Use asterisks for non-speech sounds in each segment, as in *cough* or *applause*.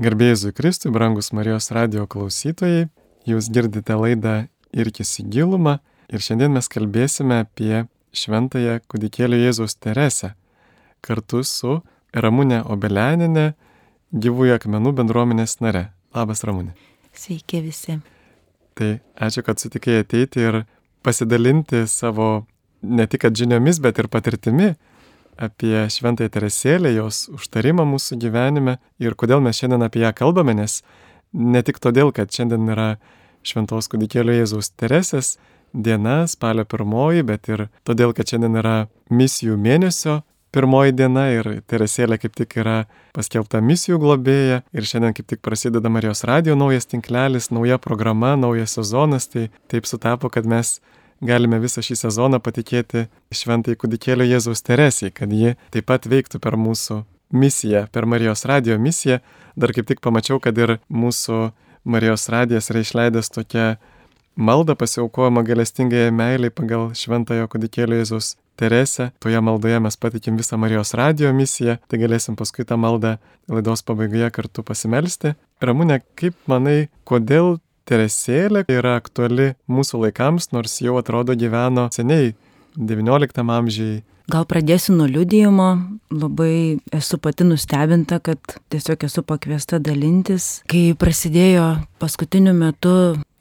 Garbėjai Kristui, brangus Marijos radio klausytojai, jūs girdite laidą Irkis į gilumą ir šiandien mes kalbėsime apie šventąją kudikėlio Jėzaus Teresę kartu su Ramūnė Obeleninė, gyvųjų akmenų bendruomenės nare. Labas Ramūnė. Sveiki visi. Tai ačiū, kad sutikai ateiti ir pasidalinti savo ne tik žiniomis, bet ir patirtimi apie Šventąją Teresėlę, jos užtarimą mūsų gyvenime ir kodėl mes šiandien apie ją kalbame, nes ne tik todėl, kad šiandien yra Šventos kūdikėlio Jėzaus Teresės diena, spalio pirmoji, bet ir todėl, kad šiandien yra misijų mėnesio pirmoji diena ir Teresėlė kaip tik yra paskelbta misijų globėja ir šiandien kaip tik prasideda Marijos radio naujas tinklelis, nauja programa, naujas sezonas, tai taip sutapo, kad mes galime visą šį sezoną patikėti šventai kudikėlio Jėzaus Teresijai, kad ji taip pat veiktų per mūsų misiją, per Marijos radio misiją. Dar kaip tik pamačiau, kad ir mūsų Marijos radijas yra išleidęs tokią maldą pasiaukojama galestingai meiliai pagal šventojo kudikėlio Jėzaus Teresę. Toje maldoje mes patikim visą Marijos radio misiją, tai galėsim paskui tą maldą laidos pabaigoje kartu pasimelsti. Ramūne, kaip manai, kodėl Teresėlė yra aktuali mūsų laikams, nors jau atrodo gyveno seniai, XIX amžiai. Gal pradėsiu nuo liudijimo. Labai esu pati nustebinta, kad tiesiog esu pakviesta dalintis. Kai prasidėjo paskutiniu metu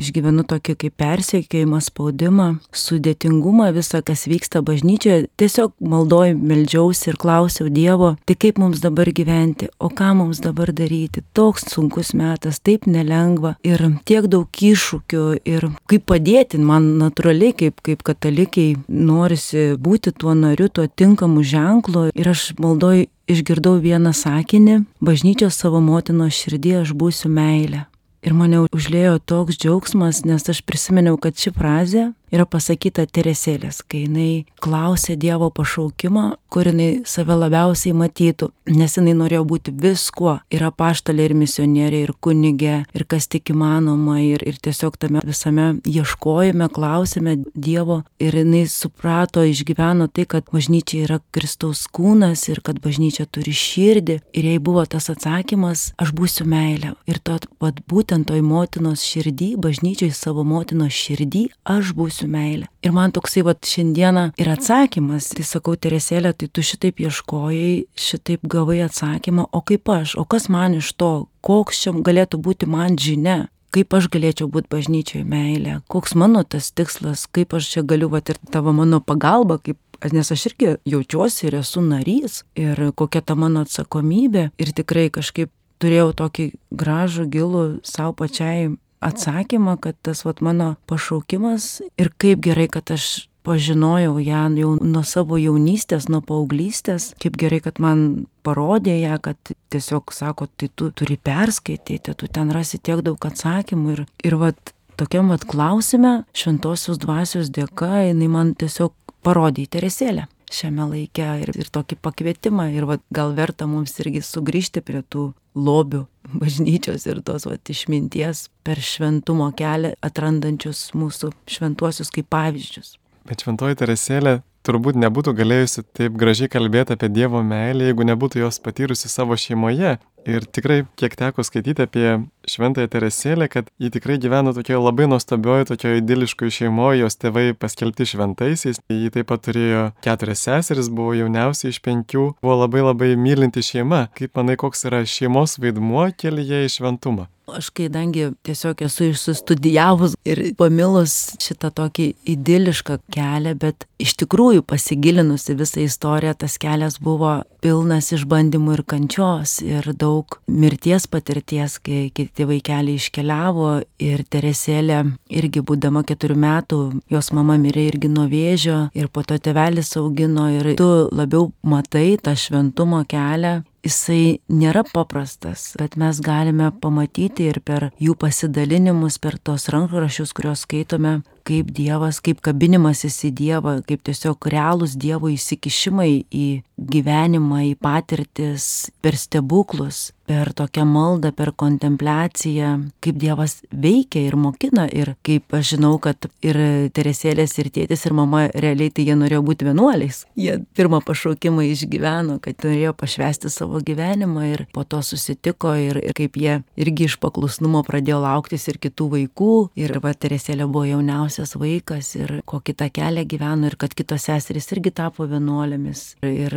išgyvenu tokį kaip persiekėjimą, spaudimą, sudėtingumą, visą, kas vyksta bažnyčioje. Tiesiog maldoj, meldžiausi ir klausiau Dievo, tai kaip mums dabar gyventi, o ką mums dabar daryti. Toks sunkus metas, taip nelengva ir tiek daug iššūkių ir kaip padėti, man natūraliai kaip, kaip katalikiai norisi būti tuo nariu, tuo tinkamu ženklu ir aš maldoj išgirdau vieną sakinį, bažnyčios savo motinos širdį aš būsiu meilė. Ir mane užlėjo toks džiaugsmas, nes aš prisiminiau, kad ši frazė yra pasakyta Teresėlės, kai jinai klausė Dievo pašaukimo, kur jinai save labiausiai matytų, nes jinai norėjo būti viskuo - ir apaštalė, ir misionierė, ir kunigė, ir kas tik įmanoma, ir, ir tiesiog tame visame ieškojime, klausime Dievo, ir jinai suprato, išgyveno tai, kad bažnyčia yra Kristaus kūnas ir kad bažnyčia turi širdį, ir jai buvo tas atsakymas, aš būsiu meilė. Ir to, vad būtent toj motinos širdį, bažnyčiai savo motinos širdį, aš būsiu meilė. Ir man toksai va šiandieną ir atsakymas, tai sakau, Teresėlė, tai tu šitaip ieškojai, šitaip gavai atsakymą, o kaip aš, o kas man iš to, koks čia galėtų būti man žinia, kaip aš galėčiau būti bažnyčioje meilė, koks mano tas tikslas, kaip aš čia galiu, va ir tavo mano pagalba, kaip nes aš irgi jaučiuosi ir esu narys, ir kokia ta mano atsakomybė, ir tikrai kažkaip turėjau tokį gražų, gilų savo pačiai atsakymą, kad tas vat, mano pašaukimas ir kaip gerai, kad aš pažinojau ją jau nuo savo jaunystės, nuo paauglystės, kaip gerai, kad man parodė ją, kad tiesiog sako, tai tu turi perskaityti, tu ten rasi tiek daug atsakymų. Ir, ir vat, tokiam vat klausime, šventosios dvasios dėka, jinai man tiesiog parodė į teresėlę šiame laike ir, ir tokį pakvietimą. Ir vat, gal verta mums irgi sugrįžti prie tų lobių *laughs* bažnyčios ir tos vat, išminties per šventumo kelią atrandančius mūsų šventuosius kaip pavyzdžius. Bet šventoji Teresėlė turbūt nebūtų galėjusi taip gražiai kalbėti apie Dievo meilę, jeigu nebūtų jos patyrusi savo šeimoje. Ir tikrai, kiek teko skaityti apie Šventąją Teresėlę, kad ji tikrai gyveno tokioje labai nuostabioje, tokioje idiliškoje šeimoje, jos tėvai paskelbti šventaisiais. Ji taip pat turėjo keturias seseris, buvo jauniausia iš penkių, buvo labai labai mylinti šeima. Kaip manai, koks yra šeimos vaidmuo kelyje į šventumą? Aš kaidangi tiesiog esu išsistudijavus ir pamilus šitą tokį idilišką kelią, bet iš tikrųjų pasigilinusi visą istoriją, tas kelias buvo pilnas išbandymų ir kančios ir daug mirties patirties, kai kiti vaikeliai iškeliavo ir Teresėlė irgi būdama keturių metų, jos mama mirė irgi nuo vėžio ir po to tevelis augino ir tu labiau matai tą šventumo kelią. Jisai nėra paprastas, bet mes galime pamatyti ir per jų pasidalinimus, per tos rankraščius, kuriuos skaitome, kaip Dievas, kaip kabinimasis į Dievą, kaip tiesiog realūs Dievo įsikišimai į gyvenimą, į patirtis, per stebuklus, per tokią maldą, per kontempliaciją, kaip Dievas veikia ir mokina ir kaip aš žinau, kad ir Teresėlės, ir tėtis, ir mama realiai tai jie norėjo būti vienuoliais. Jie pirmą pašaukimą išgyveno, kad norėjo pašvesti savo gyvenimą ir po to susitiko ir, ir kaip jie irgi iš paklusnumo pradėjo lauktis ir kitų vaikų. Ir va Teresėlė buvo jauniausias vaikas ir kokį tą kelią gyveno ir kad kitos seserys irgi tapo vienuolėmis. Ir,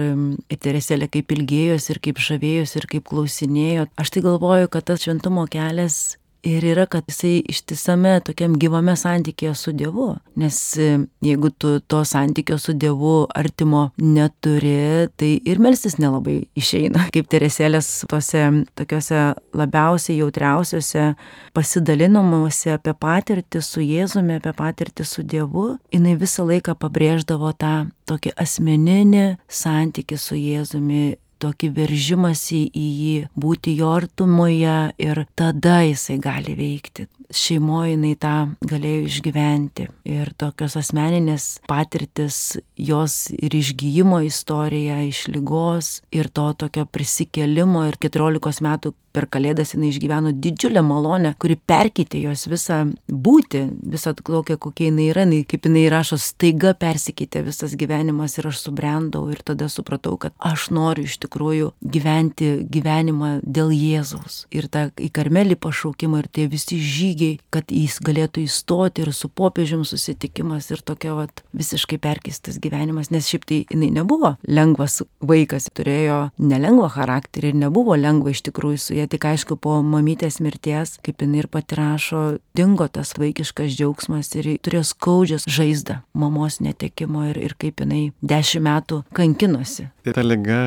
ir Teresėlė kaip ilgėjos ir kaip žavėjos ir kaip klausinėjo aš tai galvoju, kad tas šventumo kelias ir yra, kad jisai ištisame tokiam gyvame santykėje su Dievu. Nes e, jeigu tu to santykio su Dievu artimo neturi, tai ir melstis nelabai išeina. *laughs* Kaip Teresėlės tose tokiuose labiausiai jautriausiuose pasidalinimuose apie patirtį su Jėzumi, apie patirtį su Dievu, jinai visą laiką pabrėždavo tą tokį asmeninį santykį su Jėzumi tokį veržimąsi į jį, būti jo artumoje ir tada jisai gali veikti. Šeimoje jinai tą galėjo išgyventi. Ir tokios asmeninės patirtis, jos ir išgyjimo istorija iš lygos, ir to tokio prisikelimo ir 14 metų per kalėdas jinai išgyveno didžiulę malonę, kuri perkeitė jos visą būti, visą tokią, kokia jinai yra, jinai, kaip jinai rašo, staiga persikeitė visas gyvenimas ir aš subrendau ir tada supratau, kad aš noriu iš tikrųjų gyventi gyvenimą dėl Jėzaus. Ir tą į karmelį pašaukimą ir tie visi žygiai, kad jis galėtų įstoti ir su popiežium susitikimas ir tokia vat, visiškai perkeistas gyvenimas, nes šiaip tai jinai nebuvo lengvas vaikas, turėjo nelengvą charakterį ir nebuvo lengva iš tikrųjų su ja tik aišku, po mamytės mirties, kaip jinai ir pati rašo, dingo tas vaikiškas džiaugsmas ir turėjo skaudžias žaizdą mamos netekimo ir, ir kaip jinai dešimt metų kankinosi. Tai ta lyga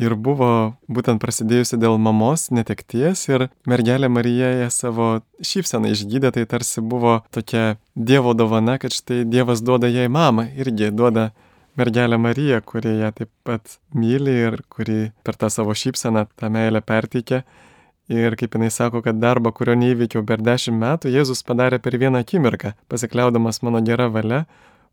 ir buvo būtent prasidėjusi dėl mamos netekties ir mergelė Marija ją savo šypseną išgydė, tai tarsi buvo tokia Dievo dovana, kad štai Dievas duoda jai mamą, irgi duoda mergelę Mariją, kuri ją taip pat myli ir kuri per tą savo šypseną tą meilę perteikia. Ir kaip jinai sako, kad darbą, kurio neįveikiau per dešimt metų, Jėzus padarė per vieną akimirką, pasikliaudamas mano gera valia,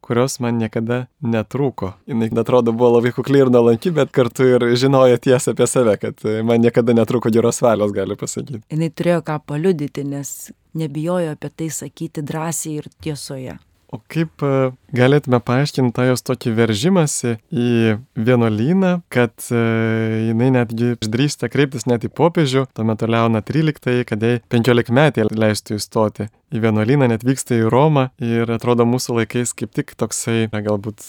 kurios man niekada netrūko. Jis atrodo buvo labai kukli ir nuolanki, bet kartu ir žinojo tiesą apie save, kad man niekada netrūko geros valios, gali pasakyti. Jis turėjo ką paliudyti, nes nebijojo apie tai sakyti drąsiai ir tiesoje. O kaip e, galėtume paaiškinti tą jos tokį veržimąsi į vienuolyną, kad e, jinai netgi išdrįsta kreiptis net į popiežių, tuo metu Leona 13, kad jai 15 metai leistų įstoti į vienuolyną, net vyksta į Romą ir atrodo mūsų laikais kaip tik toksai, galbūt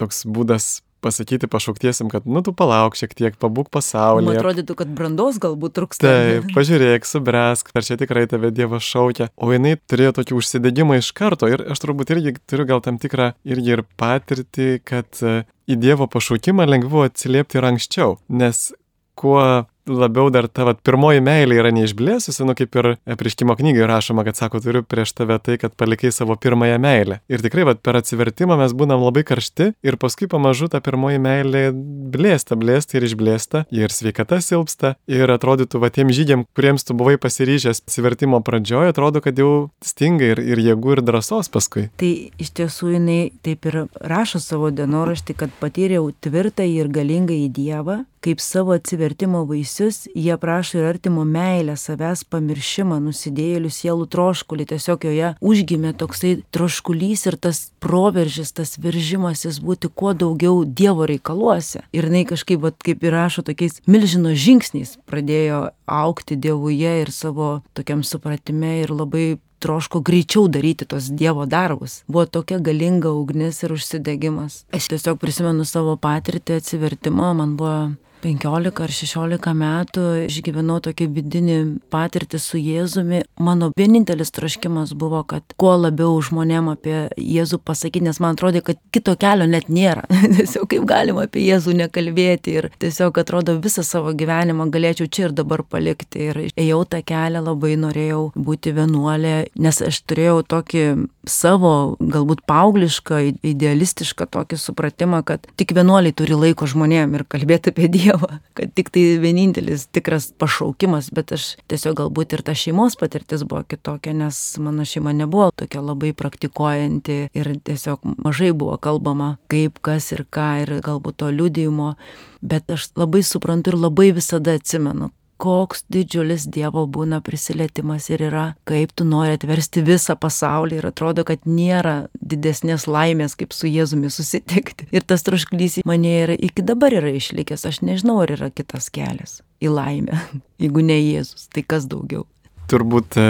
toks būdas pasakyti pašauktiesiam, kad, nu, tu palauk šiek tiek, pabūk pasaulyje. Man atrodytų, kad brandos galbūt trūksta. Taip, pažiūrėk, subrask, ar čia tikrai tave Dievas šaukia. O jinai turėjo tokį užsidėgymą iš karto ir aš turbūt irgi turiu gal tam tikrą irgi ir patirtį, kad e, į Dievo pašaukimą lengviau atsiliepti ir anksčiau, nes kuo labiau dar ta vat, pirmoji meilė yra neišblėsusi, nu kaip ir prieškimo knygai rašoma, kad sako, turiu prieš tave tai, kad palikai savo pirmąją meilę. Ir tikrai vat, per atsivertimą mes būnam labai karšti ir paskui pamažu ta pirmoji meilė blėsta, blėsta ir išblėsta, ir sveikata silpsta, ir atrodytų, va tiem žygiam, kuriems tu buvai pasiryžęs atsivertimo pradžioje, atrodo, kad jau stinga ir, ir jėgų, ir drąsos paskui. Tai iš tiesų jinai taip ir rašo savo dienoraštį, kad patyriau tvirtą ir galingą į Dievą, kaip savo atsivertimo vaisius, jie prašo ir artimo meilę, savęs pamiršimą, nusidėjėlių sielų troškulį, tiesiog joje užgimė toksai troškulys ir tas proveržis, tas viržimasis būti kuo daugiau Dievo reikaluose. Ir jinai kažkaip, vat, kaip ir rašo, tokiais milžino žingsniais pradėjo aukti Dievuje ir savo tokiam supratime ir labai troško greičiau daryti tos Dievo darbus. Buvo tokia galinga ugnis ir užsidegimas. Aš tiesiog prisimenu savo patirtį atsivertimo, man buvo 15 ar 16 metų išgyvenau tokį vidinį patirtį su Jėzumi. Mano vienintelis troškimas buvo, kad kuo labiau žmonėm apie Jėzų pasakyti, nes man atrodė, kad kito kelio net nėra. *laughs* tiesiog kaip galima apie Jėzų nekalbėti ir tiesiog atrodo visą savo gyvenimą galėčiau čia ir dabar palikti. Ir ėjau tą kelią, labai norėjau būti vienuolė, nes aš turėjau tokį savo, galbūt paauglišką, idealistišką tokį supratimą, kad tik vienuoliai turi laiko žmonėm ir kalbėti apie Dievą Dievą, kad tik tai vienintelis tikras pašaukimas, bet aš tiesiog galbūt ir ta šeimos patirtis buvo kitokia, nes mano šeima nebuvo tokia labai praktikuojanti ir tiesiog mažai buvo kalbama, kaip, kas ir ką ir galbūt to liudijimo, bet aš labai suprantu ir labai visada atsimenu, koks didžiulis Dievo būna prisilietimas ir yra, kaip tu nori atversti visą pasaulį ir atrodo, kad nėra didesnės laimės, kaip su Jėzumi susitikti. Ir tas trošklys mane yra iki dabar yra išlikęs, aš nežinau, ar yra kitas kelias į laimę, *laughs* jeigu ne Jėzus, tai kas daugiau. Turbūt e,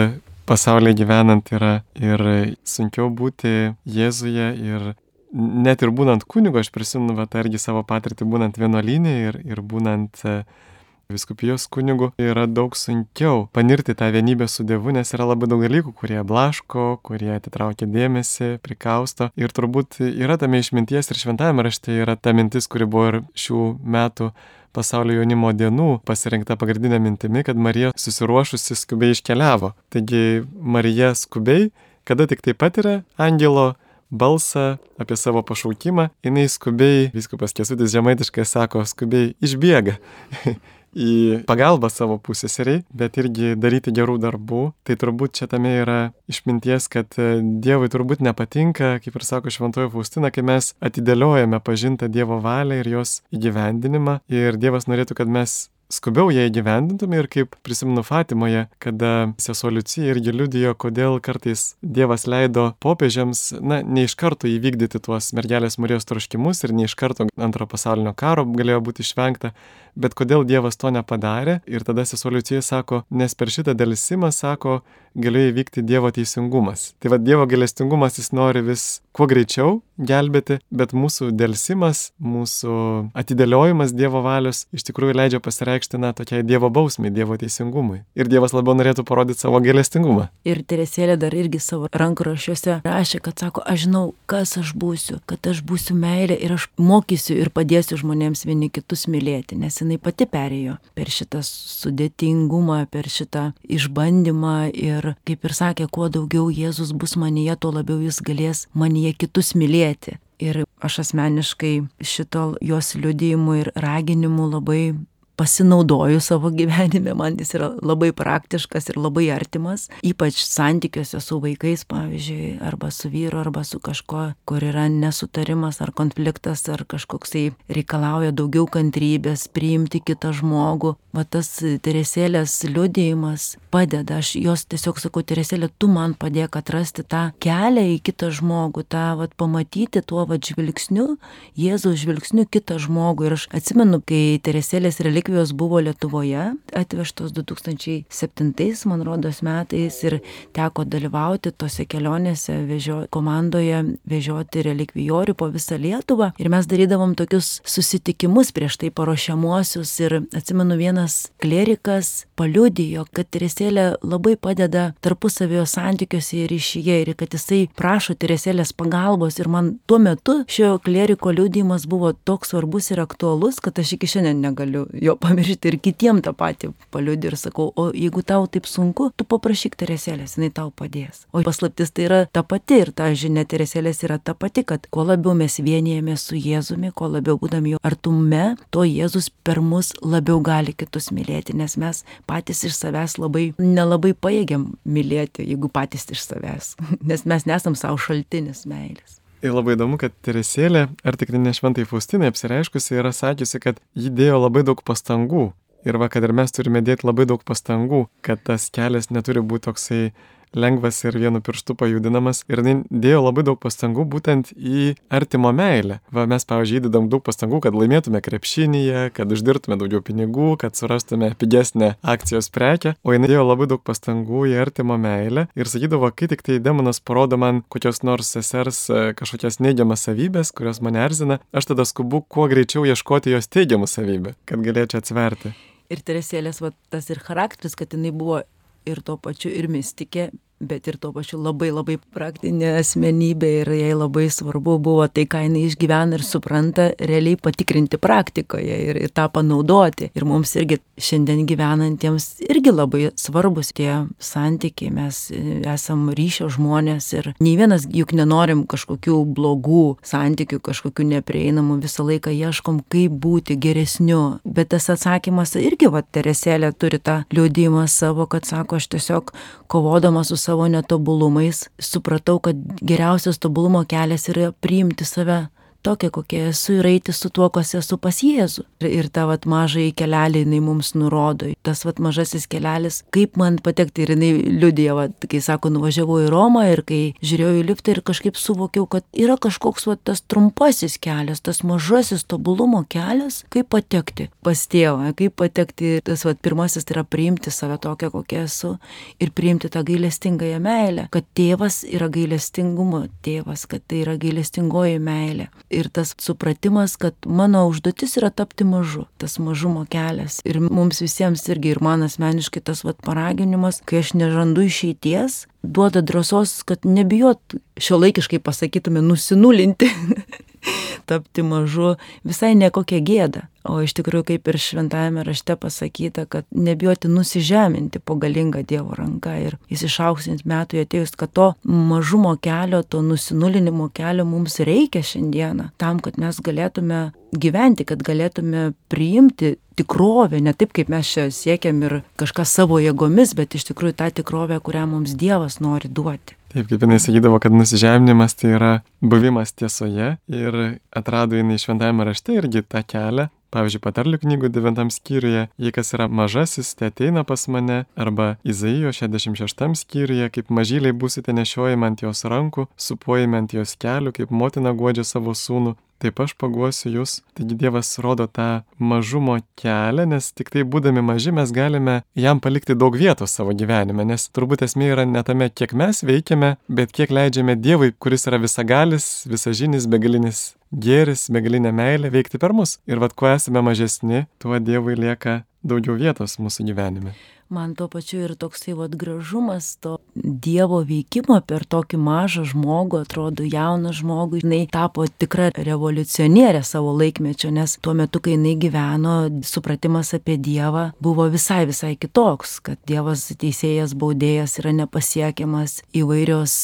pasaulyje gyvenant yra ir sunkiau būti Jėzuje ir net ir būnant kunigu, aš prisimenu, va, irgi savo patirtį būnant vienuolynė ir, ir būnant uh, viskupijos kunigu yra daug sunkiau panirti tą vienybę su Dievu, nes yra labai daug dalykų, kurie blaško, kurie atitraukia dėmesį, prikausto. Ir turbūt yra tame išminties ir šventame rašte yra ta mintis, kuri buvo ir šių metų pasaulio jaunimo dienų pasirinkta pagrindinė mintimi, kad Marija susiruošusi skubiai iškeliavo. Taigi Marija skubiai, kada tik tai patiria angelo balsą apie savo pašaukimą, jinai skubiai, viskupas Kesutis žemaitiškai sako, skubiai išbėga *laughs* į pagalbą savo pusėseriai, bet irgi daryti gerų darbų. Tai turbūt čia tame yra išminties, kad e, Dievui turbūt nepatinka, kaip ir sako Šventojo Faustina, kai mes atidėliojame pažintą Dievo valią ir jos įgyvendinimą. Ir Dievas norėtų, kad mes skubiau ją įgyvendintume ir kaip prisimenu Fatimoje, kada sesuo Liucija irgi liudijo, kodėl kartais Dievas leido popiežiams, na, ne iš karto įvykdyti tuos mergelės Marijos troškimus ir ne iš karto antro pasaulinio karo galėjo būti išvengta, bet kodėl Dievas to nepadarė ir tada sesuo Liucija sako, nes per šitą dėlsimą, sako, galėjo įvykti Dievo teisingumas. Tai vad Dievo galestingumas jis nori vis kuo greičiau gelbėti, bet mūsų dėlsimas, mūsų atidėliojimas Dievo valios iš tikrųjų leidžia pasireikšti, na, tokiai Dievo bausmiai, Dievo teisingumui. Ir Dievas labiau norėtų parodyti savo galestingumą. Ir Teresėlė dar irgi savo rankrašiuose rašė, kad sako, aš žinau, kas aš būsiu, kad aš būsiu meilė ir aš mokysiu ir padėsiu žmonėms vieni kitus mylėti, nes jinai pati perėjo per šitą sudėtingumą, per šitą išbandymą ir, kaip ir sakė, kuo daugiau Jėzus bus manyje, tuo labiau jis galės manyje kitus mylėti. Ir aš asmeniškai šito jos liudijimu ir raginimu labai pasinaudoju savo gyvenime, man jis yra labai praktiškas ir labai artimas, ypač santykiuose su vaikais, pavyzdžiui, arba su vyru, arba su kažko, kur yra nesutarimas ar konfliktas, ar kažkoksai reikalauja daugiau kantrybės, priimti kitą žmogų. Va tas Teresėlės liudėjimas padeda, aš jos tiesiog sakau, Teresėlė, tu man padėk atrasti tą kelią į kitą žmogų, tą va pamatyti tuo va žvilgsniu, Jėzaus žvilgsniu kitą žmogų. Ir aš atsimenu, kai Teresėlės religija relikvijos buvo Lietuvoje, atvežtos 2007, man rodos, metais ir teko dalyvauti tose kelionėse vežio, komandoje, vežioti relikvijorių po visą Lietuvą. Ir mes darydavom tokius susitikimus prieš tai paruošiamuosius ir atsimenu vienas klerikas paliudijo, kad Teresėlė labai padeda tarpusavio santykiuose ir ryšyje ir kad jisai prašo Teresėlės pagalbos ir man tuo metu šio kleriko liudijimas buvo toks svarbus ir aktualus, kad aš iki šiandien negaliu jo jo pamiršti ir kitiem tą patį paliūdį ir sakau, o jeigu tau taip sunku, tu paprašyk Teresėlės, jinai tau padės. O paslaptis tai yra ta pati ir ta žinia Teresėlės yra ta pati, kad kuo labiau mes vienijame su Jėzumi, kuo labiau būdam jo artume, to Jėzus per mus labiau gali kitus mylėti, nes mes patys iš savęs labai nelabai pajėgiam mylėti, jeigu patys iš savęs, *laughs* nes mes nesam savo šaltinis meilės. Ir labai įdomu, kad Teresėlė, ar tikrai ne šventai Faustinai apsireiškusi, yra sakiusi, kad ji dėjo labai daug pastangų. Ir va, kad ir mes turime dėti labai daug pastangų, kad tas kelias neturi būti toksai lengvas ir vienu pirštu pajudinamas. Ir jinai dėjo labai daug pastangų būtent į artimo meilę. Va, mes, pavyzdžiui, įdedam daug pastangų, kad laimėtume krepšinėje, kad uždirbtume daugiau pinigų, kad surastume pigesnę akcijos prekę. O jinai dėjo labai daug pastangų į artimo meilę ir sakydavo, kai tik tai demonas parodo man kokios nors sesers e, kažkokias neigiamas savybės, kurios mane erzina, aš tada skubu kuo greičiau ieškoti jos teigiamų savybių, kad galėčiau atsverti. Ir Teresėlės, va, tas ir charakteris, kad jinai buvo ir tuo pačiu ir mystikė, bet ir tuo pačiu labai labai praktinė asmenybė ir jai labai svarbu buvo tai, ką jinai išgyvena ir supranta, realiai patikrinti praktikoje ir, ir tą panaudoti. Ir mums irgi šiandien gyvenantiems irgi labai svarbus tie santykiai, mes esam ryšio žmonės ir nei vienas juk nenorim kažkokių blogų santykių, kažkokių neprieinamų, visą laiką ieškom, kaip būti geresniu. Bet tas atsakymas irgi, va, Teresėlė turi tą liūdimą savo, kad sako, aš tiesiog kovodama su savo netobulumais supratau, kad geriausias tobulumo kelias yra priimti save tokia, kokia esu ir eiti su tuo, kas esu pas Jėzų. Ir, tą vat mažąjį kelelį jinai mums nurodo. Tas vat mažasis kelelis, kaip man patekti ir jinai liudija, vat, kai sako, nuvažiavau į Romą ir kai žiūrėjau į liftą ir kažkaip suvokiau, kad yra kažkoks vat, tas trumpasis kelias, tas mažasis tobulumo kelias, kaip patekti pas tėvą, kaip patekti. Tas vat, pirmasis tai yra priimti save tokią, kokia esu ir priimti tą gailestingąją meilę, kad tėvas yra gailestingumo tėvas, kad tai yra gailestingoji meilė ir tas supratimas, kad mano užduotis yra tapti mažu, tas mažumo kelias. Ir mums visiems irgi, ir man asmeniškai tas vat paraginimas, kai aš nežandu išeities, duoda drąsos, kad nebijot šio laikiškai pasakytume nusinulinti, *laughs* *laughs* tapti mažu, visai nekokia gėda. O iš tikrųjų, kaip ir šventajame rašte pasakyta, kad nebijoti nusižeminti po galingą Dievo ranką ir jis išauksint metų atėjus, kad to mažumo kelio, to nusinulinimo kelio mums reikia šiandieną, tam, kad mes galėtume gyventi, kad galėtume priimti tikrovę, ne taip, kaip mes čia siekiam ir kažką savo jėgomis, bet iš tikrųjų tą tikrovę, kurią mums Dievas nori duoti. Taip, kaip jinai sakydavo, kad nusižeminimas tai yra buvimas tiesoje ir atrado jinai šventajame rašte irgi tą kelią, Pavyzdžiui, patarlių knygų 9 skyriuje, jei kas yra mažasis, tai ateina pas mane, arba Izaijo 66 skyriuje, kaip mažyliai būsite nešiojami ant jos rankų, supuojami ant jos kelių, kaip motina godžia savo sūnų, taip aš paguosiu jūs. Taigi Dievas rodo tą mažumo kelią, nes tik tai būdami maži mes galime jam palikti daug vietos savo gyvenime, nes turbūt esmė yra ne tame, kiek mes veikiame, bet kiek leidžiame Dievui, kuris yra visagalis, visažinis, begalinis gėris, begalinė meilė veikti per mus. Ir vad, kuo esame mažesni, tuo Dievui lieka daugiau vietos mūsų gyvenime man tuo pačiu ir toksai vat gražumas to Dievo veikimo per tokį mažą žmogų, atrodo jauną žmogų, jinai tapo tikra revoliucionierė savo laikmečio, nes tuo metu, kai jinai gyveno, supratimas apie Dievą buvo visai visai kitoks, kad Dievas teisėjas, baudėjas yra nepasiekiamas, įvairios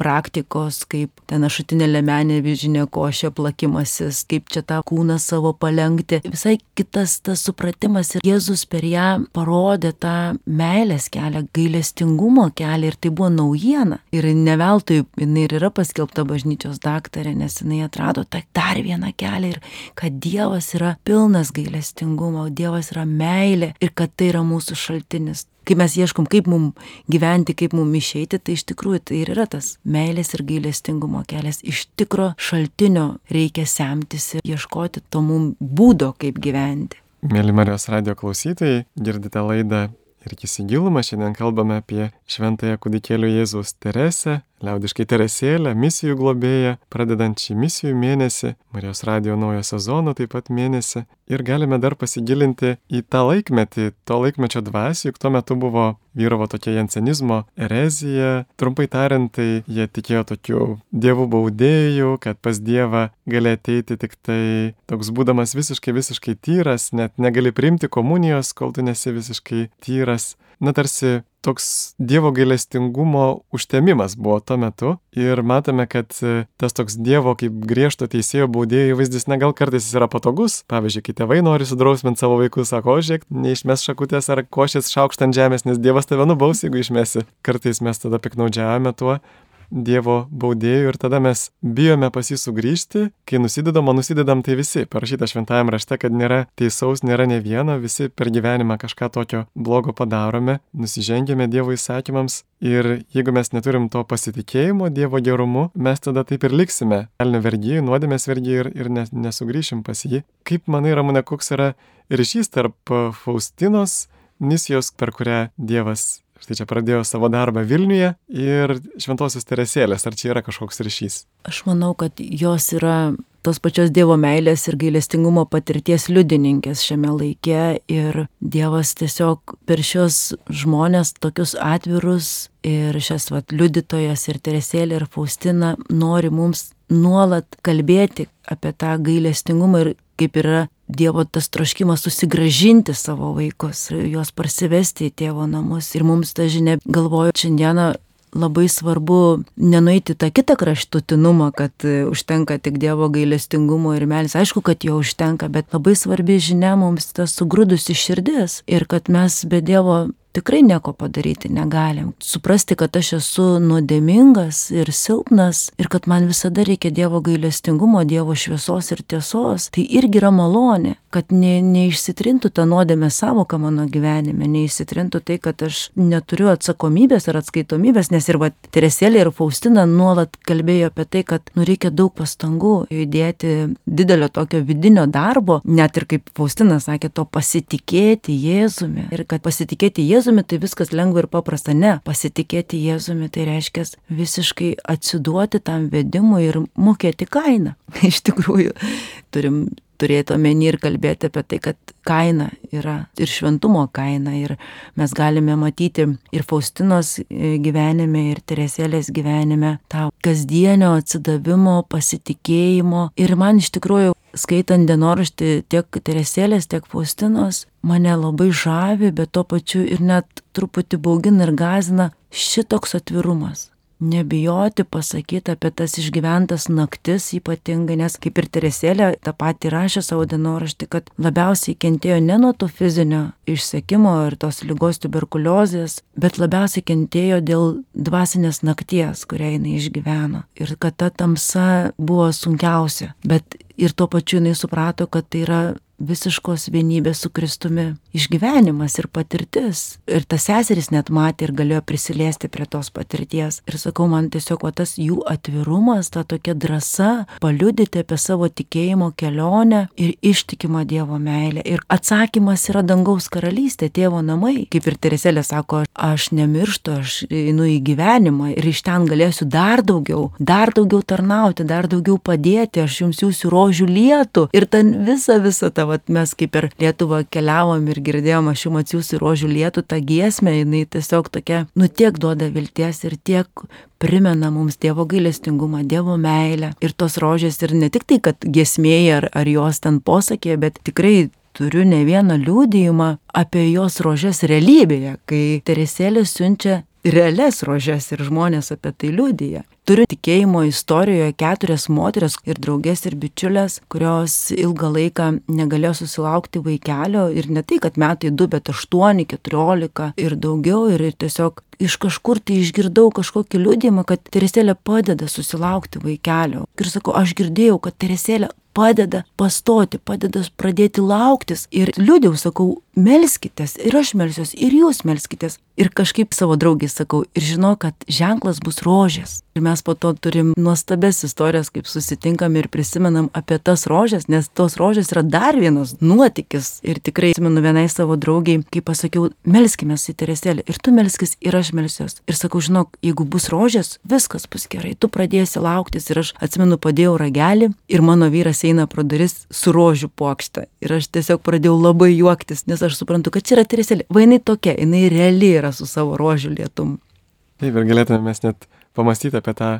praktikos, kaip ten ašutinė lemenė, vižinė košė, plakimasis, kaip čia tą kūną savo palengti. Visai kitas tas supratimas ir Jėzus per ją parodė tą meilės kelią, gailestingumo kelią ir tai buvo naujiena. Ir ne veltui jinai ir yra paskelbta bažnyčios daktarė, nes jinai atrado tą dar vieną kelią ir kad Dievas yra pilnas gailestingumo, Dievas yra meilė ir kad tai yra mūsų šaltinis kai mes ieškom, kaip mum gyventi, kaip mum išeiti, tai iš tikrųjų tai ir yra tas meilės ir gailestingumo kelias. Iš tikro šaltinio reikia semtis ir ieškoti to mum būdo, kaip gyventi. Mėly Marijos radio klausytojai, girdite laidą ir įsigilumą šiandien kalbame apie šventąją kūdikėlių Jėzaus Teresę, liaudiškai Teresėlę, misijų globėją, pradedant šį misijų mėnesį, Marijos radio naujo sezono taip pat mėnesį. Ir galime dar pasigilinti į tą laikmetį, to laikmečio dvasį, juk tuo metu buvo vyravo tokia jansenizmo erezija. Trumpai tariant, tai jie tikėjo tokių dievų baudėjų, kad pas Dievą gali ateiti tik tai toks būdamas visiškai, visiškai tyras, net negali priimti komunijos, kol tu nesi visiškai tyras na tarsi toks Dievo gailestingumo užtemimas buvo tuo metu. Ir matome, kad e, tas toks Dievo kaip griežto teisėjo baudėjo įvaizdis, na gal kartais jis yra patogus, pavyzdžiui, kai tėvai nori sudrausminti savo vaikus, sako, žiūrėk, neišmes šakutės ar košės šaukštą ant žemės, nes Dievas tave nubaus, jeigu išmesi. Kartais mes tada piknaudžiavame tuo, Dievo baudėjų ir tada mes bijome pas jį sugrįžti, kai nusidedam, o nusidedam tai visi. Parašyta šventajame rašte, kad nėra teisaus, nėra ne vieno, visi per gyvenimą kažką tokio blogo padarome, nusižengėme Dievo įsakymams ir jeigu mes neturim to pasitikėjimo Dievo gerumu, mes tada taip ir liksime. Elnio vergyjai, nuodėmės vergyjai ir, ir nesugrįšim pas jį. Kaip manai, Ramūne, koks yra ryšys tarp Faustinos misijos, per kurią Dievas Štai čia pradėjo savo darbą Vilniuje ir Šventosios Teresėlės. Ar čia yra kažkoks ryšys? Aš manau, kad jos yra tos pačios Dievo meilės ir gailestingumo patirties liudininkės šiame laike ir Dievas tiesiog per šios žmonės tokius atvirus ir šias vat liudytojas ir Teresėlė ir Faustina nori mums nuolat kalbėti apie tą gailestingumą ir kaip yra Dievo tas troškimas susigražinti savo vaikus, juos parsivesti į tėvo namus. Ir mums ta žinia, galvoju, šiandieną labai svarbu nenueiti tą kitą kraštutinumą, kad e, užtenka tik Dievo gailestingumo ir meilės. Aišku, kad jo užtenka, bet labai svarbi žinia mums tas sugrūdusi širdis ir kad mes be Dievo tikrai nieko padaryti negalim. Suprasti, kad aš esu nuodėmingas ir silpnas ir kad man visada reikia Dievo gailestingumo, Dievo šviesos ir tiesos, tai irgi yra malonė, kad ne, neišsitrintų ta nuodėmė savoka mano gyvenime, neišsitrintų tai, kad aš neturiu atsakomybės ar atskaitomybės, nes ir va Teresėlė ir Faustina nuolat kalbėjo apie tai, kad nu reikia daug pastangų įdėti didelio tokio vidinio darbo, net ir kaip Faustina sakė, to pasitikėti Jėzumi ir kad pasitikėti Jėzumi Jėzumi, tai viskas lengva ir paprasta. Ne, pasitikėti Jėzumi tai reiškia visiškai atsiduoti tam vedimui ir mokėti kainą. *laughs* Iš tikrųjų, turim turėti omeny ir kalbėti apie tai, kad kaina yra ir šventumo kaina. Ir mes galime matyti ir Faustinos gyvenime, ir Teresėlės gyvenime tą kasdienio atsidavimo, pasitikėjimo. Ir man iš tikrųjų skaitant dienoraštį tiek Teresėlės, tiek Faustinos, mane labai žavi, bet tuo pačiu ir net truputį baugina ir gazina šitoks atvirumas. Nebijoti pasakyti apie tas išgyventas naktis ypatingai, nes kaip ir Teresėlė tą patį rašė savo dienoraštį, kad labiausiai kentėjo ne nuo to fizinio išsekimo ir tos lygos tuberkuliozės, bet labiausiai kentėjo dėl dvasinės nakties, kurią jinai išgyveno. Ir kad ta tamsa buvo sunkiausia. Bet ir tuo pačiu jinai suprato, kad tai yra visiškos vienybės su Kristumi išgyvenimas ir patirtis. Ir tas seseris net matė ir galėjo prisiliesti prie tos patirties. Ir sakau, man tiesiog va, tas jų atvirumas, ta tokia drąsa paliudyti apie savo tikėjimo kelionę ir ištikimą Dievo meilę. Ir atsakymas yra dangaus karalystė, tėvo namai. Kaip ir Tereselė sako, aš nemirštu, aš einu į gyvenimą ir iš ten galėsiu dar daugiau, dar daugiau tarnauti, dar daugiau padėti, aš jums jūsų rožių lietų. Ir ten visa, visa ta vat mes kaip per Lietuvą keliavom ir girdėjom, aš jums atsiųsiu rožių lietų tą giesmę, jinai tiesiog tokia, nu tiek duoda vilties ir tiek primena mums Dievo gailestingumą, Dievo meilę. Ir tos rožės ir ne tik tai, kad giesmėjai ar, ar jos ten posakė, bet tikrai turiu ne vieną liūdėjimą apie jos rožės realybėje, kai Teresėlė siunčia realias rožes ir žmonės apie tai liūdija. Turiu tikėjimo istorijoje keturias moteris ir draugės ir bičiulės, kurios ilgą laiką negalėjo susilaukti vaikelio ir ne tai, kad metai du, bet aštuoni, keturiolika ir daugiau ir tiesiog iš kažkur tai išgirdau kažkokį liūdimą, kad Teresėlė padeda susilaukti vaikelio. Ir sakau, aš girdėjau, kad Teresėlė padeda pastoti, padeda pradėti lauktis. Ir liūdėjau, sakau, melskitės, ir aš melsiuos, ir jūs melskitės. Ir kažkaip savo draugiai sakau, ir žinau, kad ženklas bus rožės. Ir mes po to turim nuostabes istorijas, kaip susitinkam ir prisimenam apie tas rožės, nes tos rožės yra dar vienas nuotykis. Ir tikrai atsimenu vienai savo draugiai, kai pasakiau, melskime į Teresėlę. Ir tu melskis, ir aš melsiuos. Ir sakau, žinok, jeigu bus rožės, viskas bus gerai. Tu pradėsi lauktis. Ir aš atsimenu, padėjau ragelį ir mano vyras eina pro duris su rožių plokšte. Ir aš tiesiog pradėjau labai juoktis, nes aš suprantu, kad čia yra Teresėlė. Vainai tokia, jinai reali yra su savo rožių lietum. Taip, ir galėtume mes net pamastyti apie tą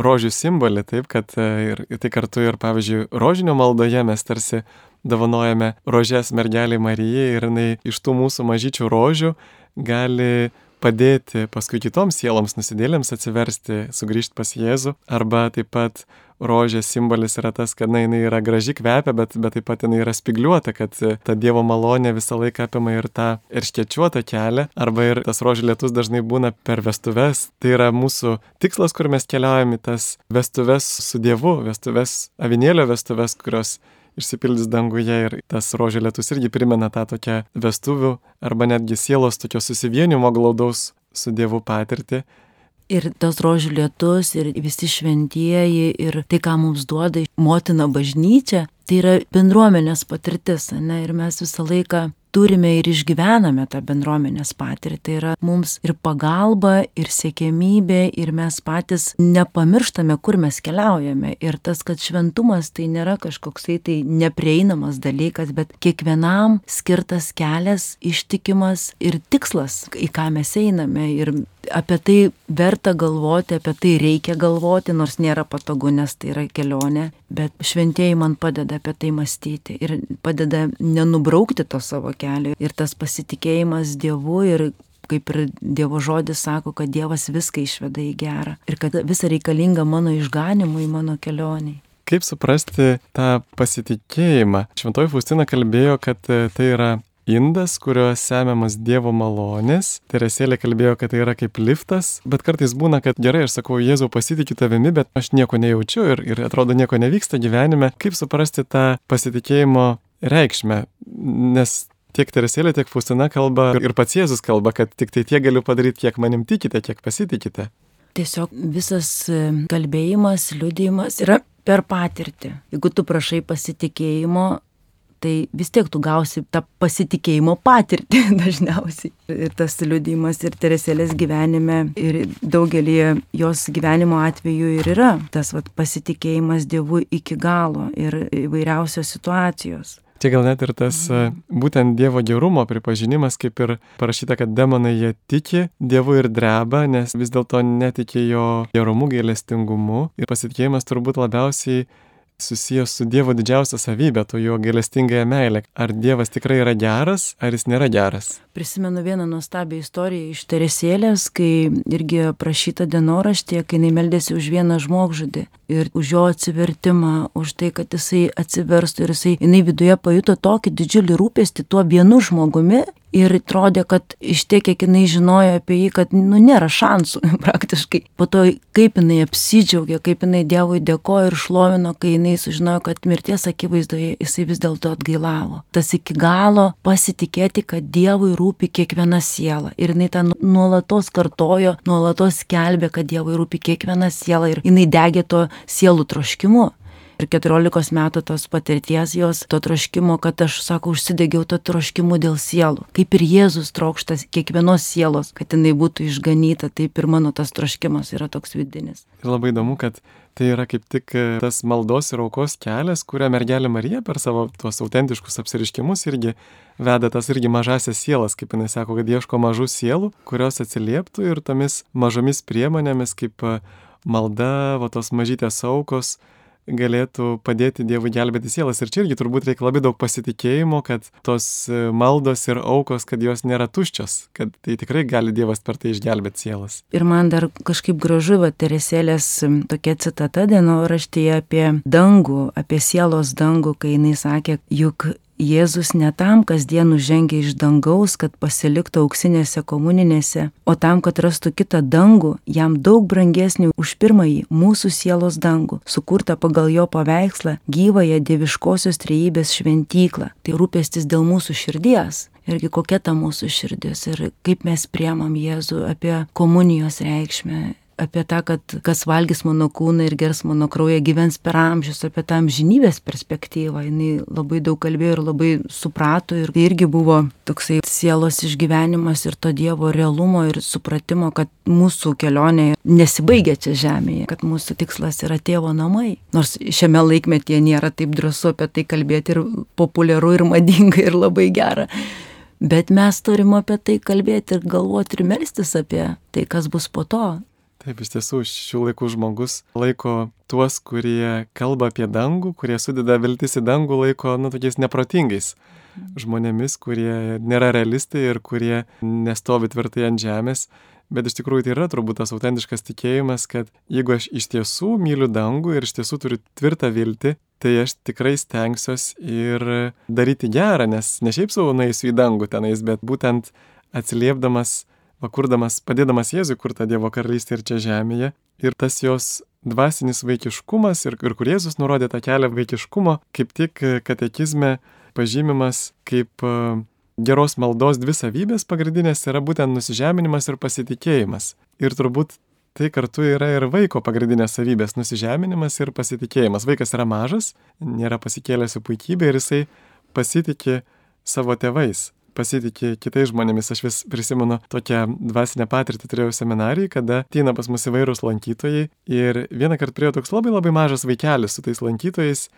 rožių simbolį, taip, kad e, ir, ir tai kartu ir, pavyzdžiui, rožinio maldoje mes tarsi dovanojame rožės mergeliai Marijai ir jinai iš tų mūsų mažyčių rožių gali padėti paskui kitoms sieloms nusidėlėms atsiversti, sugrįžti pas Jėzų. Arba taip pat rožės simbolis yra tas, kad na, jinai yra graži kvepia, bet, bet taip pat jinai yra spigliuota, kad ta Dievo malonė visą laiką apima ir tą erškečiuotą kelią. Arba ir tas rožių lietus dažnai būna per vestuves. Tai yra mūsų tikslas, kur mes keliaujame tas vestuves su Dievu, vestuves, avinėlio vestuves, kurios išsipildys danguje ir tas rožė lietus irgi primena tą tokią vestuvių arba netgi sielos tokio susivienimo glaudaus su Dievu patirtį. Ir tas rožių lietus, ir visi šventieji, ir tai, ką mums duoda motina bažnyčia, tai yra bendruomenės patirtis, ne? Ir mes visą laiką turime ir išgyvename tą bendruomenės patirtį. Tai yra mums ir pagalba, ir siekėmybė, ir mes patys nepamirštame, kur mes keliaujame. Ir tas, kad šventumas tai nėra kažkoksai tai neprieinamas dalykas, bet kiekvienam skirtas kelias, ištikimas ir tikslas, į ką mes einame. Ir apie tai verta galvoti, apie tai reikia galvoti, nors nėra patogu, nes tai yra kelionė, bet šventieji man padeda apie tai mąstyti ir padeda nenubraukti to savo kelio. Ir tas pasitikėjimas Dievu ir kaip ir Dievo žodis sako, kad Dievas viską išveda į gerą ir kad visa reikalinga mano išganimui, mano kelioniai. Kaip suprasti tą pasitikėjimą? Šventoji Faustina kalbėjo, kad tai yra indas, kurio semiamas Dievo malonės. Teresėlė kalbėjo, kad tai yra kaip liftas, bet kartais būna, kad gerai, aš sakau, Jėzau pasitikiu tavimi, bet aš nieko nejaučiu ir, ir atrodo nieko nevyksta gyvenime. Kaip suprasti tą pasitikėjimo reikšmę? Nes tiek Teresėlė, tiek Faustina kalba ir pats Jėzus kalba, kad tik tai tiek galiu padaryti, kiek manim tikite, kiek pasitikite. Tiesiog visas e, kalbėjimas, liūdėjimas yra per patirtį. Jeigu tu prašai pasitikėjimo, tai vis tiek tu gausi tą pasitikėjimo patirtį *laughs* dažniausiai. Ir tas liudimas ir Teresėlės gyvenime, ir daugelį jos gyvenimo atveju ir yra tas vat, pasitikėjimas Dievu iki galo ir įvairiausios situacijos. Čia gal net ir tas būtent Dievo gerumo pripažinimas, kaip ir parašyta, kad demonai jie tiki Dievu ir dreba, nes vis dėlto netiki jo gerumu, gailestingumu. Ir pasitikėjimas turbūt labiausiai susijęs su Dievo didžiausia savybė, to jo gailestingąją meilę. Ar Dievas tikrai yra geras, ar jis nėra geras? Prisimenu vieną nuostabią istoriją iš Teresėlės, kai irgi prašyta dienoraštė, kai jinai meldėsi už vieną žmogžudį ir už jo atsivertimą, už tai, kad jisai atsiverstų ir jisai, jinai viduje pajuto tokį didžiulį rūpestį tuo vienu žmogumi ir atrodė, kad iš tiek, kiek jinai žinojo apie jį, kad, nu, nėra šansų *laughs* praktiškai. Po to, kaip jinai apsidžiaugė, kaip jinai Dievui dėkojo ir šlovino, kai jinai sužinojo, kad mirties akivaizdoje jisai vis dėlto atgailavo. Tas iki galo pasitikėti, kad Dievui rūpi kiekviena siela. Ir jinai tą nuolatos kartojo, nuolatos skelbė, kad Dievui rūpi kiekviena siela ir jinai degė to sielų troškimu ir 14 metų tos patirties jos, to troškimo, kad aš, sako, užsidegiau to troškimu dėl sielų. Kaip ir Jėzus trokštas kiekvienos sielos, kad jinai būtų išganyta, taip ir mano tas troškimas yra toks vidinis. Ir labai įdomu, kad tai yra kaip tik e, tas maldos ir aukos kelias, kurią mergelė Marija per savo tuos autentiškus apsiriškimus irgi veda tas irgi mažasias sielas, kaip jinai sako, kad ieško mažų sielų, kurios atsilieptų ir tomis mažomis priemonėmis kaip e, malda, va tos mažytės aukos, galėtų padėti Dievui gelbėti sielas. Ir čia irgi turbūt reikia labai daug pasitikėjimo, kad tos e, maldos ir aukos, kad jos nėra tuščios, kad tai tikrai gali Dievas per tai išgelbėti sielas. Ir man dar kažkaip gražu, va, Teresėlės tokia citata dienoraštyje apie dangų, apie sielos dangų, kai jinai sakė, juk Jėzus ne tam kasdien nužengia iš dangaus, kad pasiliktų auksinėse komuninėse, o tam, kad rastų kitą dangų, jam daug brangesnį už pirmąjį mūsų sielos dangų, sukurtą pagal jo paveikslą gyvąją dieviškosios trejybės šventyklą. Tai rūpestis dėl mūsų širdies. Irgi kokia ta mūsų širdis ir kaip mes priemam Jėzų apie komunijos reikšmę apie tą, kad kas valgys mano kūną ir gers mano kraują gyvens per amžius, apie tą amžinybės perspektyvą. Jis labai daug kalbėjo ir labai suprato ir tai irgi buvo toksai sielos išgyvenimas ir to Dievo realumo ir supratimo, kad mūsų kelionė nesibaigia čia žemėje, kad mūsų tikslas yra tėvo namai. Nors šiame laikmetyje nėra taip drąsu apie tai kalbėti ir populiaru ir madinga ir labai gera. Bet mes turim apie tai kalbėti ir galvoti ir melstis apie tai, kas bus po to. Taip, iš tiesų, šių laikų žmogus laiko tuos, kurie kalba apie dangų, kurie sudeda viltis į dangų, laiko, nu, tokiais neprotingais žmonėmis, kurie nėra realistai ir kurie nestovi tvirtai ant žemės. Bet iš tikrųjų tai yra turbūt tas autentiškas tikėjimas, kad jeigu aš iš tiesų myliu dangų ir iš tiesų turiu tvirtą viltį, tai aš tikrai stengsiuosi ir daryti gerą, nes ne šiaip savo naisiu į dangų tenais, bet būtent atsiliepdamas kurdamas, padėdamas Jėzui kurti Dievo karalystę ir čia žemėje. Ir tas jos dvasinis vaikiškumas ir, ir kur Jėzus nurodė tą kelią vaikiškumo, kaip tik katekizme pažymimas kaip e, geros maldos dvi savybės pagrindinės yra būtent nusižeminimas ir pasitikėjimas. Ir turbūt tai kartu yra ir vaiko pagrindinės savybės - nusižeminimas ir pasitikėjimas. Vaikas yra mažas, nėra pasikėlęs į puikybę ir jisai pasitikė savo tėvais. Pasitikė kitais žmonėmis. Aš vis prisimenu tokią dvasinę patirtį turėjau seminarijai, kada ateina pas mus įvairūs lankytojai ir vieną kartą priejo toks labai labai mažas vaikelis su tais lankytojais.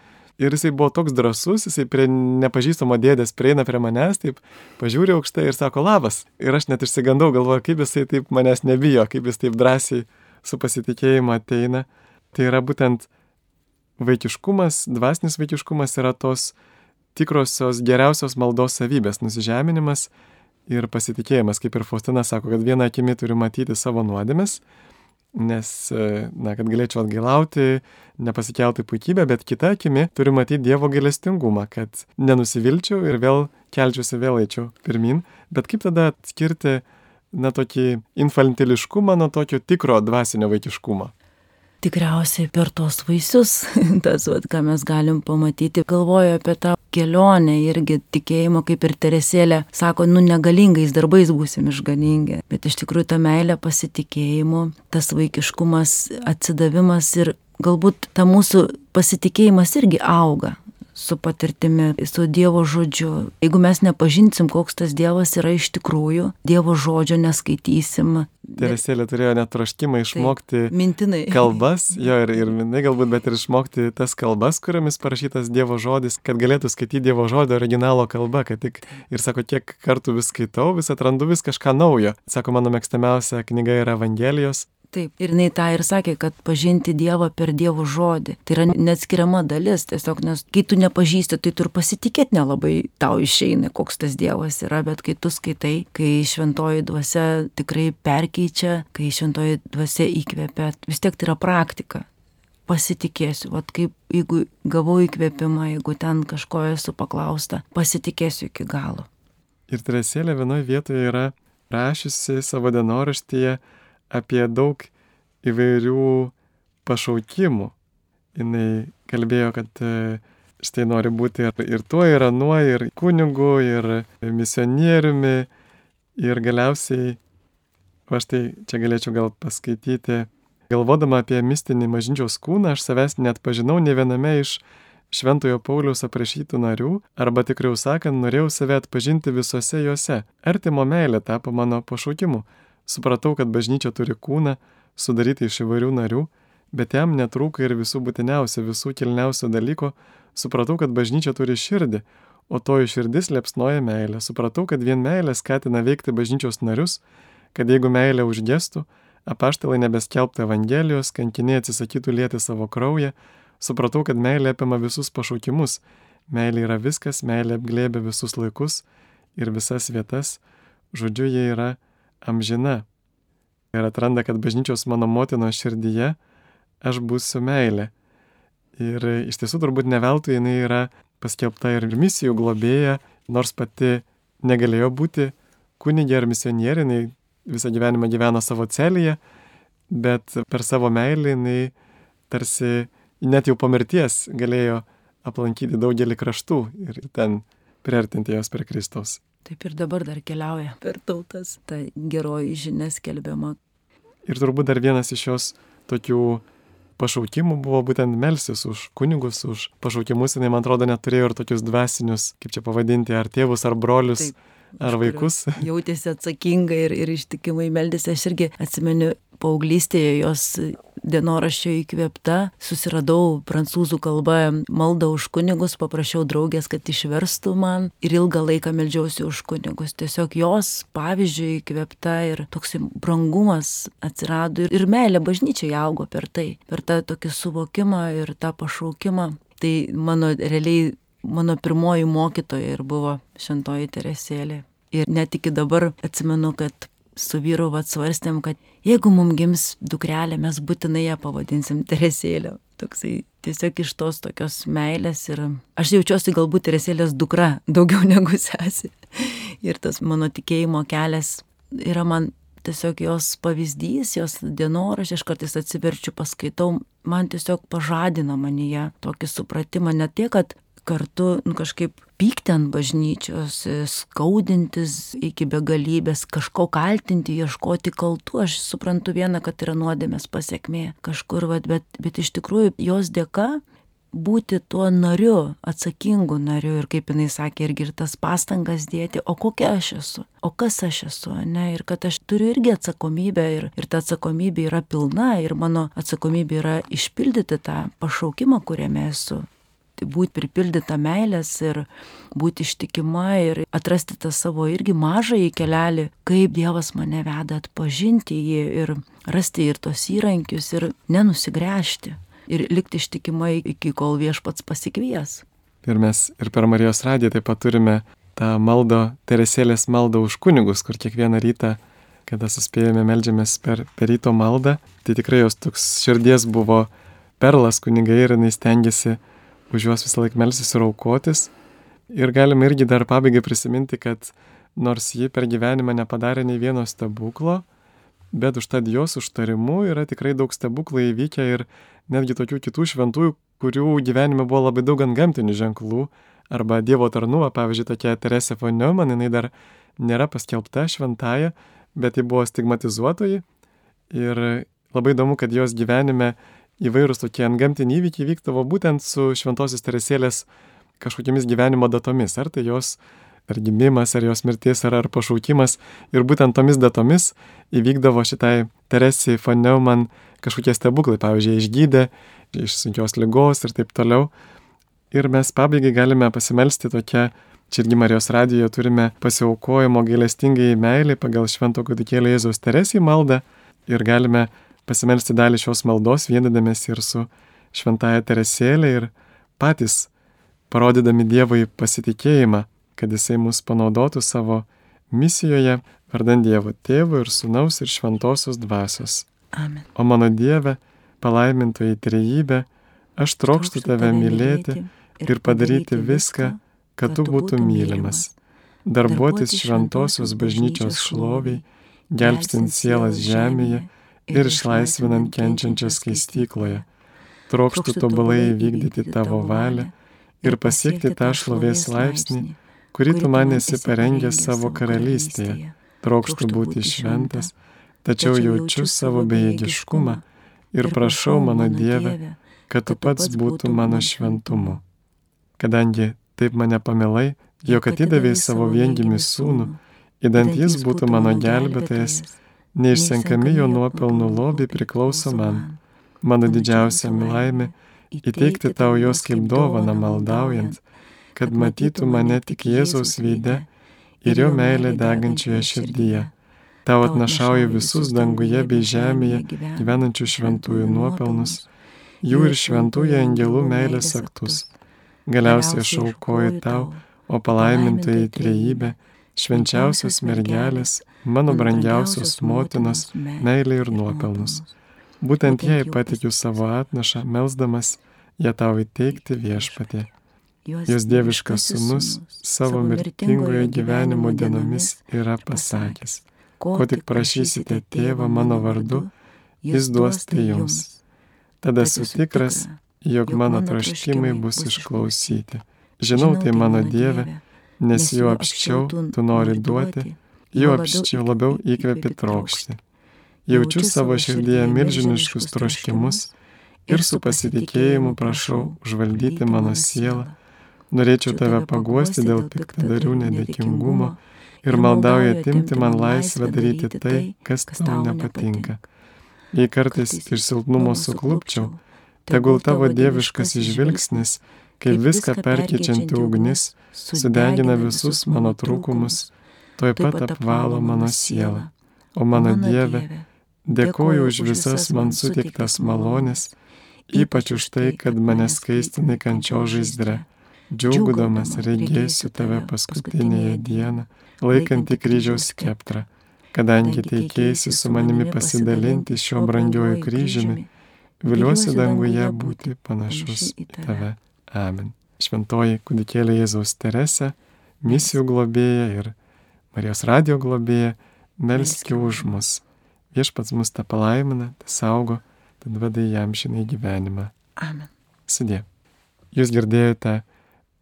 Ir jisai buvo toks drasus, jisai prie nepažįstamo dėdės prieina prie manęs, taip pažiūrė aukštai ir sako labas. Ir aš net išsigandau, galvoju, kaip jisai taip manęs nebijo, kaip jis taip drąsiai su pasitikėjimu ateina. Tai yra būtent vaikiškumas, dvasinis vaikiškumas yra tos tikrosios geriausios maldos savybės - nusižeminimas ir pasitikėjimas. Kaip ir Faustina sako, kad vieną akimi turiu matyti savo nuodėmes, nes, na, kad galėčiau atgailauti, nepasikelti puikybę, bet kitą akimi turiu matyti Dievo gailestingumą, kad nenusivilčiau ir vėl kelčiausi, vėl eičiau pirmin. Bet kaip tada atskirti, na, tokį infantiliškumą nuo tokio tikro dvasinio vaikiškumo? Tikriausiai per tos vaisius, *laughs* tas, vat, ką mes galim pamatyti. Galvoju apie tą kelionę irgi tikėjimo, kaip ir Teresėlė sako, nu negalingais darbais būsim išganingi. Bet iš tikrųjų ta meilė pasitikėjimu, tas vaikiškumas, atsidavimas ir galbūt ta mūsų pasitikėjimas irgi auga su patirtimi, su Dievo žodžiu. Jeigu mes nepažinsim, koks tas Dievas yra iš tikrųjų, Dievo žodžio neskaitysim. Teresėlė turėjo net troškimą išmokti tai, mintinai. kalbas, jo ir, ir mintinai galbūt, bet ir išmokti tas kalbas, kuriamis parašytas Dievo žodis, kad galėtų skaityti Dievo žodį originalo kalba, kad tik ir sako, kiek kartų vis skaitau, vis atrandu vis kažką naujo. Sako, mano mėgstamiausia knyga yra Evangelijos, Taip, ir jinai tą ir sakė, kad pažinti Dievą per Dievo žodį. Tai yra neatskiriama dalis, tiesiog, nes kai tu nepažįsti, tai tu ir pasitikėti nelabai tau išeina, koks tas Dievas yra, bet kai tu skaitai, kai šventoji dvasia tikrai perkeičia, kai šventoji dvasia įkvepia, vis tiek tai yra praktika. Pasitikėsiu, vat kaip jeigu gavau įkvėpimą, jeigu ten kažko esu paklausta, pasitikėsiu iki galo. Ir Teresėlė vienoje vietoje yra rašiusi savo dienoraštyje, apie daug įvairių pašaukimų. Jis kalbėjo, kad e, štai nori būti ir, ir tuo, ir anuo, ir kunigu, ir misionieriumi. Ir galiausiai, aš tai čia galėčiau gal paskaityti, galvodama apie mistinį mažinčiaus kūną, aš savęs net pažinau ne viename iš Šventojo Pauliaus aprašytų narių, arba tikriau sakant, norėjau save atpažinti visose juose. Artimo meilė tapo mano pašaukimu. Supratau, kad bažnyčia turi kūną, sudaryti iš įvairių narių, bet jam netrūka ir visų būtiniausių, visų kilniausių dalykų. Supratau, kad bažnyčia turi širdį, o toji širdis liepsnoja meilę. Supratau, kad vien meilė skatina veikti bažnyčios narius, kad jeigu meilė užgestų, apaštalai nebeskelbtų Evangelijos, kankiniai atsisakytų lieti savo kraują. Supratau, kad meilė apima visus pašaukimus. Meilė yra viskas, meilė apglėbia visus laikus ir visas vietas. Žodžiu, jie yra amžina. Ir atranda, kad bažnyčios mano motinos širdyje aš būsiu meilė. Ir iš tiesų turbūt ne veltui jinai yra paskelbta ir misijų globėja, nors pati negalėjo būti kunigė ar misionierė, jinai visą gyvenimą gyveno savo celėje, bet per savo meilį jinai tarsi net jau po mirties galėjo aplankyti daugelį kraštų ir ten priartinti jos prie Kristaus. Taip ir dabar dar keliauja per tautas, ta geroji žinia skelbiama. Ir turbūt dar vienas iš jos tokių pašaukimų buvo būtent melsis už kunigus, už pašaukimus, jinai man atrodo neturėjo ir tokius dvasinius, kaip čia pavadinti, ar tėvus, ar brolius. Taip. Ar vaikus? *laughs* Jautėsi atsakingai ir, ir ištikimai meldėsi. Aš irgi atsimenu paauglystėje jos dienoraščio įkvėpta, susiradau prancūzų kalbą maldą už kunigus, paprašiau draugės, kad išverstų man ir ilgą laiką meldžiausi už kunigus. Tiesiog jos pavyzdžiui įkvėpta ir toks brangumas atsirado ir, ir meilė bažnyčiai augo per tai, per tą tokį suvokimą ir tą pašaukimą. Tai mano realiai, mano pirmoji mokytoja ir buvo šentoji Teresėlė. Ir net iki dabar atsimenu, kad su vyru atsvarstėm, kad jeigu mums gims dukrelė, mes būtinai ją pavadinsim *laughs* Teresėlė. Toksai tiesiog iš tos tokios meilės ir aš jaučiuosi galbūt Teresėlės dukra *laughs* daugiau negu sesi. Ir tas mano tikėjimo kelias yra man tiesiog jos pavyzdys, jos dienoraštė, aš kartais atsiverčiu, paskaitau, man tiesiog pažadina manyje tokį supratimą, ne tiek, kad kartu nu, kažkaip pykti ant bažnyčios, skaudintis iki begalybės, kažko kaltinti, ieškoti kaltų. Aš suprantu vieną, kad yra nuodėmės pasiekmė kažkur, vat, bet, bet iš tikrųjų jos dėka būti tuo nariu, atsakingu nariu ir kaip jinai sakė, irgi ir tas pastangas dėti, o kokia aš esu, o kas aš esu, ne, ir kad aš turiu irgi atsakomybę ir, ir ta atsakomybė yra pilna ir mano atsakomybė yra išpildyti tą pašaukimą, kuriame esu. Būti pripildyta meilės ir būti ištikima ir atrasti tą savo irgi mažąjį kelelį, kaip Dievas mane veda atpažinti jį ir rasti ir tos įrankius ir nenusigręžti ir likti ištikimai iki kol viešpats pasikvies. Ir mes ir per Marijos radiją taip pat turime tą maldo, Teresėlės maldą už kunigus, kur kiekvieną rytą, kada suspėjome melžiamės per, per ryto maldą, tai tikrai jos toks širdies buvo perlas kunigai ir jinai stengiasi už juos visą laiką melsis ir aukotis. Ir galime irgi dar pabaigai prisiminti, kad nors ji per gyvenimą nepadarė nei vieno stebuklo, bet užtad jos užtarimu yra tikrai daug stebuklų įvykę ir netgi tokių kitų šventųjų, kurių gyvenime buvo labai daug ant gamtinių ženklų, arba Dievo tarnuva, pavyzdžiui, tokia Teresė von Neumann, jinai dar nėra paskelbta šventaja, bet ji buvo stigmatizuotoji ir labai įdomu, kad jos gyvenime įvairūs tokie ant gamtiniai įvykiai vykdavo būtent su šventosios Teresėlės kažkokiamis gyvenimo datomis, ar tai jos ar gimimas, ar jos mirtis, ar, ar pašaukimas. Ir būtent tomis datomis įvykdavo šitai Teresijai von Neumann kažkokie stebuklai, pavyzdžiui, išgydė iš sunkios lygos ir taip toliau. Ir mes pabaigai galime pasimelsti tokia, čia irgi Marijos radijoje turime pasiaukojimo gailestingai meiliai pagal Švento kūdikėlio Jėzaus Teresijai maldą ir galime pasimelsti dalį šios maldos vienydamės ir su Šventaja Teresėlė ir patys parodydami Dievui pasitikėjimą kad jisai mus panaudotų savo misijoje, vardant Dievo Tėvų ir Sūnaus ir Šventosios Dvasios. Amen. O mano Dieve, palaimintoji trejybė, aš trokštų tave mylėti ir padaryti viską, kad tu būtum mylimas. Darbuotis šventosios bažnyčios šloviai, gelbstint sielas žemėje ir išlaisvinant kenčiančias skaistykloje. Trokštų tobulai vykdyti tavo valią ir pasiekti tą šlovės laipsnį, kurį tu man esi parengęs savo karalystėje. Trokštų būti šventas, tačiau jaučiu savo bejėgiškumą ir prašau mano Dievę, kad tu pats būtum mano šventumu. Kadangi taip mane pamilai, jog atidavėjai savo viengimį sūnų, įdant jis būtų mano gelbėtojas, neišsenkami jo nuopelnų lobiai priklauso man. Mano didžiausia laimė įteikti tau jos kaip dovana maldaujant kad matytų mane tik Jėzaus veide ir jo meilė degančioje širdyje. Tau atnašauju visus danguje bei žemėje gyvenančių šventųjų nuopelnus, jų ir šventųjų angelų meilės aktus. Galiausiai aš aukoju tau, o palaimintoji trejybė, švenčiausios mergelės, mano brangiausios motinos, meilė ir nuopelnus. Būtent jai patikiu savo atnašą, melsdamas ją tau įteikti viešpatė. Jos dieviškas sunus savo mirtingojo gyvenimo dienomis yra pasakęs, ko tik prašysite tėvą mano vardu, jis duos tai jums. Tada esu tikras, jog mano troškimai bus išklausyti. Žinau tai mano Dieve, nes jau apščiau tu nori duoti, jau apščiau labiau įkvepi trokšti. Jaučiu savo širdyje milžiniškus troškimus ir su pasitikėjimu prašau užvaldyti mano sielą Norėčiau tave paguosti dėl piktadarių nedėkingumo ir maldauju atimti man laisvę daryti tai, kas tau nepatinka. Jei kartais iš silpnumo suklupčiau, tegul tavo dieviškas išvilgsnis, kaip viską perkeičianti ugnis, sudegina visus mano trūkumus, toj pat apvalo mano sielą. O mano Dieve, dėkoju už visas man suteiktas malonės, ypač už tai, kad mane skaistinai kančio žaizdre džiaugdamas regėsiu tave paskutinėje dieną, laikantį kryžiaus skeptrą, kadangi teikėsi su manimi pasidalinti šiuo brangiuoju kryžiumi, viliuosi danguje būti panašus į tave. Amen. Šventoji kudikėlė Jėzaus Terese, misijų globėja ir Marijos radio globėja, melski už mus. Viešpats mus tą palaimina, tą saugo, tad veda jam žinai gyvenimą. Amen. Sudė. Jūs girdėjote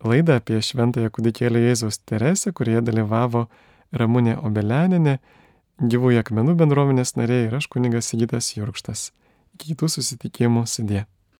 laidą apie Šventąją kūdikėlį Jėzaus Teresę, kurioje dalyvavo Ramūnė Obeleninė, gyvųjų akmenų bendruomenės nariai ir aš kunigas Sigitas Jurkštas. Iki kitų susitikimų sudė.